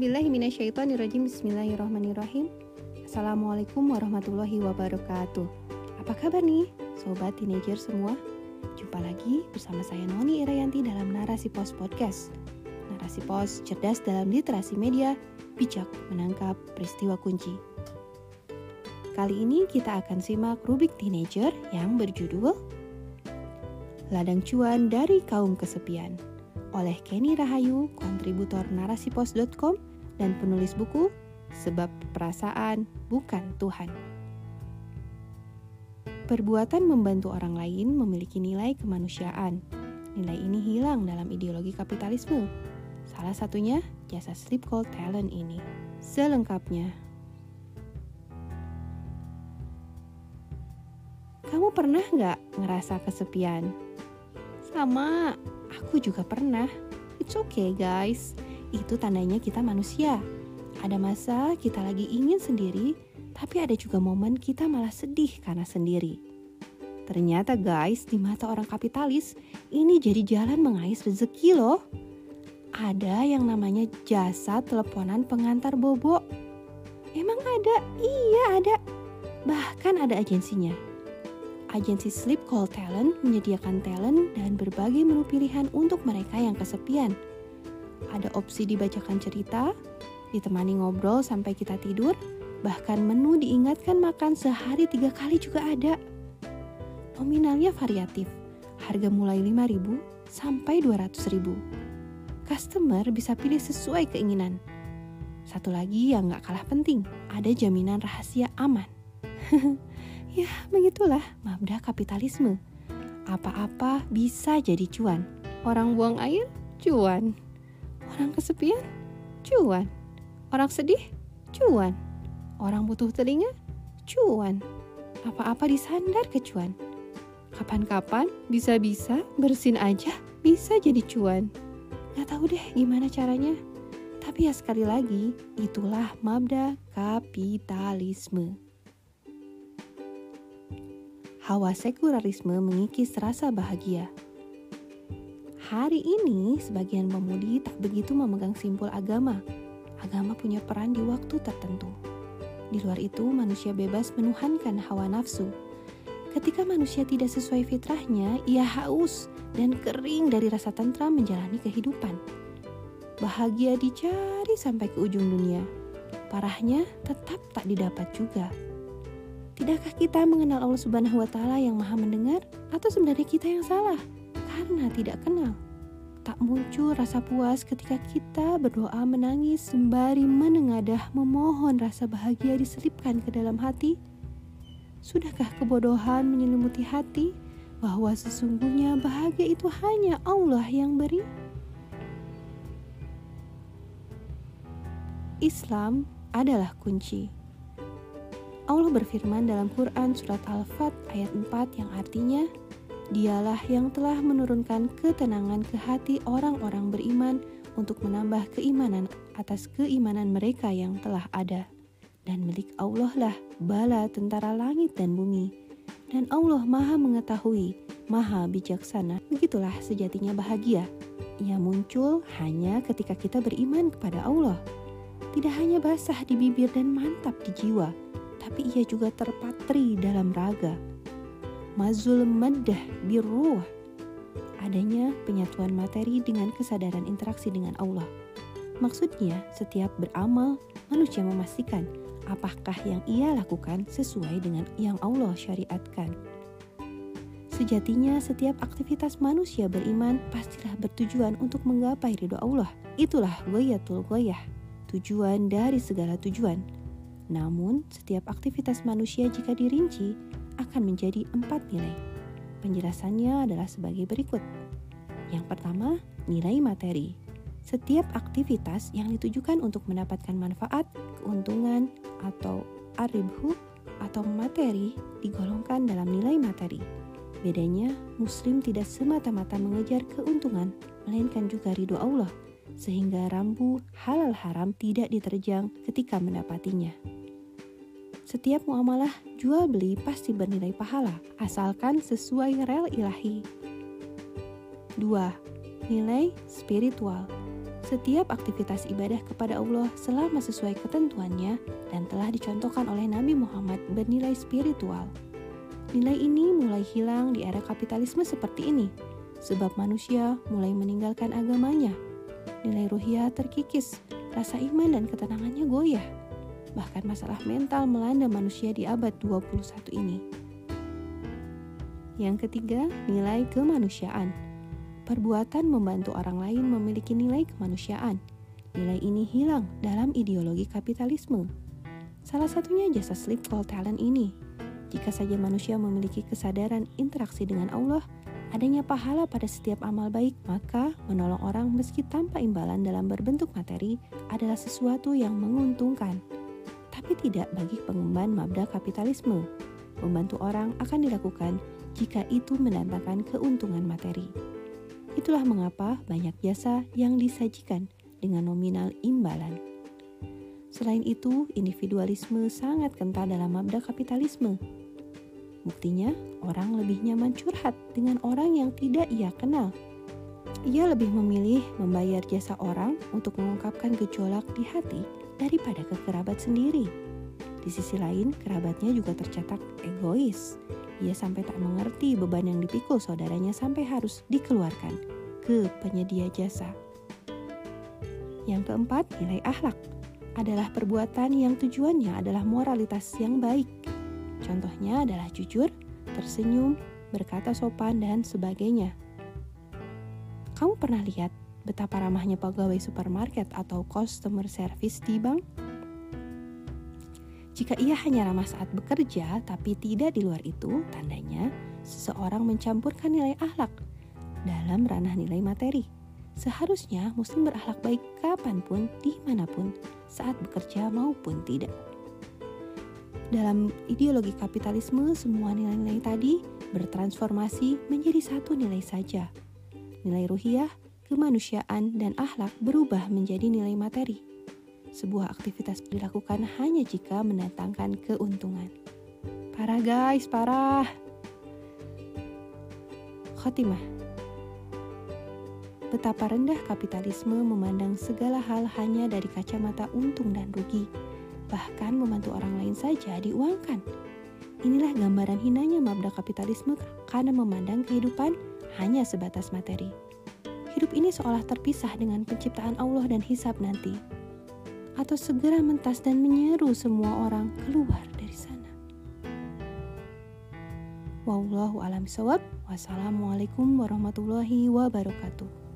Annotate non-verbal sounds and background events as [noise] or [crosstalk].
A'udzubillahiminasyaitonirrajim Bismillahirrahmanirrahim. Assalamualaikum warahmatullahi wabarakatuh. Apa kabar nih Sobat teenager semua? Jumpa lagi bersama saya Noni Irayanti dalam Narasi Pos Podcast. Narasi Pos cerdas dalam literasi media Bijak menangkap peristiwa kunci. Kali ini kita akan simak rubik teenager yang berjudul Ladang Cuan dari Kaum Kesepian oleh Kenny Rahayu, kontributor narasipos.com dan penulis buku Sebab Perasaan Bukan Tuhan. Perbuatan membantu orang lain memiliki nilai kemanusiaan. Nilai ini hilang dalam ideologi kapitalisme. Salah satunya jasa sleep call talent ini. Selengkapnya. Kamu pernah nggak ngerasa kesepian? Sama, Aku juga pernah. It's okay guys. Itu tandanya kita manusia. Ada masa kita lagi ingin sendiri, tapi ada juga momen kita malah sedih karena sendiri. Ternyata guys, di mata orang kapitalis, ini jadi jalan mengais rezeki loh. Ada yang namanya jasa teleponan pengantar bobo. Emang ada? Iya ada. Bahkan ada agensinya agensi Sleep Call Talent menyediakan talent dan berbagai menu pilihan untuk mereka yang kesepian. Ada opsi dibacakan cerita, ditemani ngobrol sampai kita tidur, bahkan menu diingatkan makan sehari tiga kali juga ada. Nominalnya variatif, harga mulai 5000 sampai 200.000. Customer bisa pilih sesuai keinginan. Satu lagi yang gak kalah penting, ada jaminan rahasia aman. [laughs] Ya, begitulah mabda kapitalisme. Apa-apa bisa jadi cuan. Orang buang air, cuan. Orang kesepian, cuan. Orang sedih, cuan. Orang butuh telinga, cuan. Apa-apa disandar ke cuan. Kapan-kapan bisa-bisa bersin aja bisa jadi cuan. Gak tahu deh gimana caranya. Tapi ya sekali lagi, itulah mabda kapitalisme. Hawa sekularisme mengikis rasa bahagia. Hari ini, sebagian pemudi tak begitu memegang simpul agama. Agama punya peran di waktu tertentu. Di luar itu, manusia bebas menuhankan hawa nafsu. Ketika manusia tidak sesuai fitrahnya, ia haus dan kering dari rasa tentram menjalani kehidupan. Bahagia dicari sampai ke ujung dunia. Parahnya tetap tak didapat juga. Tidakkah kita mengenal Allah Subhanahu wa taala yang Maha mendengar atau sebenarnya kita yang salah karena tidak kenal? Tak muncul rasa puas ketika kita berdoa menangis sembari menengadah memohon rasa bahagia diselipkan ke dalam hati? Sudahkah kebodohan menyelimuti hati bahwa sesungguhnya bahagia itu hanya Allah yang beri? Islam adalah kunci. Allah berfirman dalam Quran surat Al-Fat ayat 4 yang artinya Dialah yang telah menurunkan ketenangan ke hati orang-orang beriman untuk menambah keimanan atas keimanan mereka yang telah ada. Dan milik Allah lah bala tentara langit dan bumi. Dan Allah maha mengetahui, maha bijaksana. Begitulah sejatinya bahagia. Ia muncul hanya ketika kita beriman kepada Allah. Tidak hanya basah di bibir dan mantap di jiwa, tapi ia juga terpatri dalam raga. Mazul madah biruh, adanya penyatuan materi dengan kesadaran interaksi dengan Allah. Maksudnya, setiap beramal, manusia memastikan apakah yang ia lakukan sesuai dengan yang Allah syariatkan. Sejatinya, setiap aktivitas manusia beriman pastilah bertujuan untuk menggapai ridho Allah. Itulah goyatul goyah, tujuan dari segala tujuan namun, setiap aktivitas manusia jika dirinci akan menjadi empat nilai. Penjelasannya adalah sebagai berikut. Yang pertama, nilai materi. Setiap aktivitas yang ditujukan untuk mendapatkan manfaat, keuntungan, atau aribhu atau materi digolongkan dalam nilai materi. Bedanya, Muslim tidak semata-mata mengejar keuntungan, melainkan juga ridho Allah, sehingga rambu halal haram tidak diterjang ketika mendapatinya. Setiap muamalah jual beli pasti bernilai pahala, asalkan sesuai rel ilahi. 2. Nilai spiritual. setiap aktivitas ibadah kepada Allah selama sesuai ketentuannya dan telah dicontohkan oleh Nabi Muhammad bernilai spiritual. Nilai ini mulai hilang di era kapitalisme seperti ini, sebab manusia mulai meninggalkan agamanya. Nilai ruhiyah terkikis, rasa iman dan ketenangannya goyah. Bahkan masalah mental melanda manusia di abad 21 ini. Yang ketiga, nilai kemanusiaan perbuatan membantu orang lain memiliki nilai kemanusiaan. Nilai ini hilang dalam ideologi kapitalisme. Salah satunya jasa sleep call talent ini. Jika saja manusia memiliki kesadaran interaksi dengan Allah, adanya pahala pada setiap amal baik, maka menolong orang meski tanpa imbalan dalam berbentuk materi adalah sesuatu yang menguntungkan. Tapi tidak bagi pengemban mabda kapitalisme. Membantu orang akan dilakukan jika itu mendatangkan keuntungan materi. Itulah mengapa banyak jasa yang disajikan dengan nominal imbalan. Selain itu, individualisme sangat kental dalam mabda kapitalisme. Buktinya, orang lebih nyaman curhat dengan orang yang tidak ia kenal. Ia lebih memilih membayar jasa orang untuk mengungkapkan gejolak di hati daripada ke kerabat sendiri. Di sisi lain, kerabatnya juga tercatat egois ia sampai tak mengerti beban yang dipikul saudaranya sampai harus dikeluarkan ke penyedia jasa. Yang keempat, nilai akhlak adalah perbuatan yang tujuannya adalah moralitas yang baik. Contohnya adalah jujur, tersenyum, berkata sopan, dan sebagainya. Kamu pernah lihat betapa ramahnya pegawai supermarket atau customer service di bank? Jika ia hanya ramah saat bekerja, tapi tidak di luar itu, tandanya seseorang mencampurkan nilai akhlak dalam ranah nilai materi. Seharusnya muslim berakhlak baik kapan pun, di mana pun, saat bekerja maupun tidak. Dalam ideologi kapitalisme, semua nilai-nilai tadi bertransformasi menjadi satu nilai saja. Nilai ruhiyah, kemanusiaan, dan akhlak berubah menjadi nilai materi sebuah aktivitas dilakukan hanya jika mendatangkan keuntungan. Parah guys, parah. Khotimah Betapa rendah kapitalisme memandang segala hal hanya dari kacamata untung dan rugi. Bahkan membantu orang lain saja diuangkan. Inilah gambaran hinanya mabda kapitalisme karena memandang kehidupan hanya sebatas materi. Hidup ini seolah terpisah dengan penciptaan Allah dan hisab nanti atau segera mentas dan menyeru semua orang keluar dari sana. Wallahu alam sawab. Wassalamualaikum warahmatullahi wabarakatuh.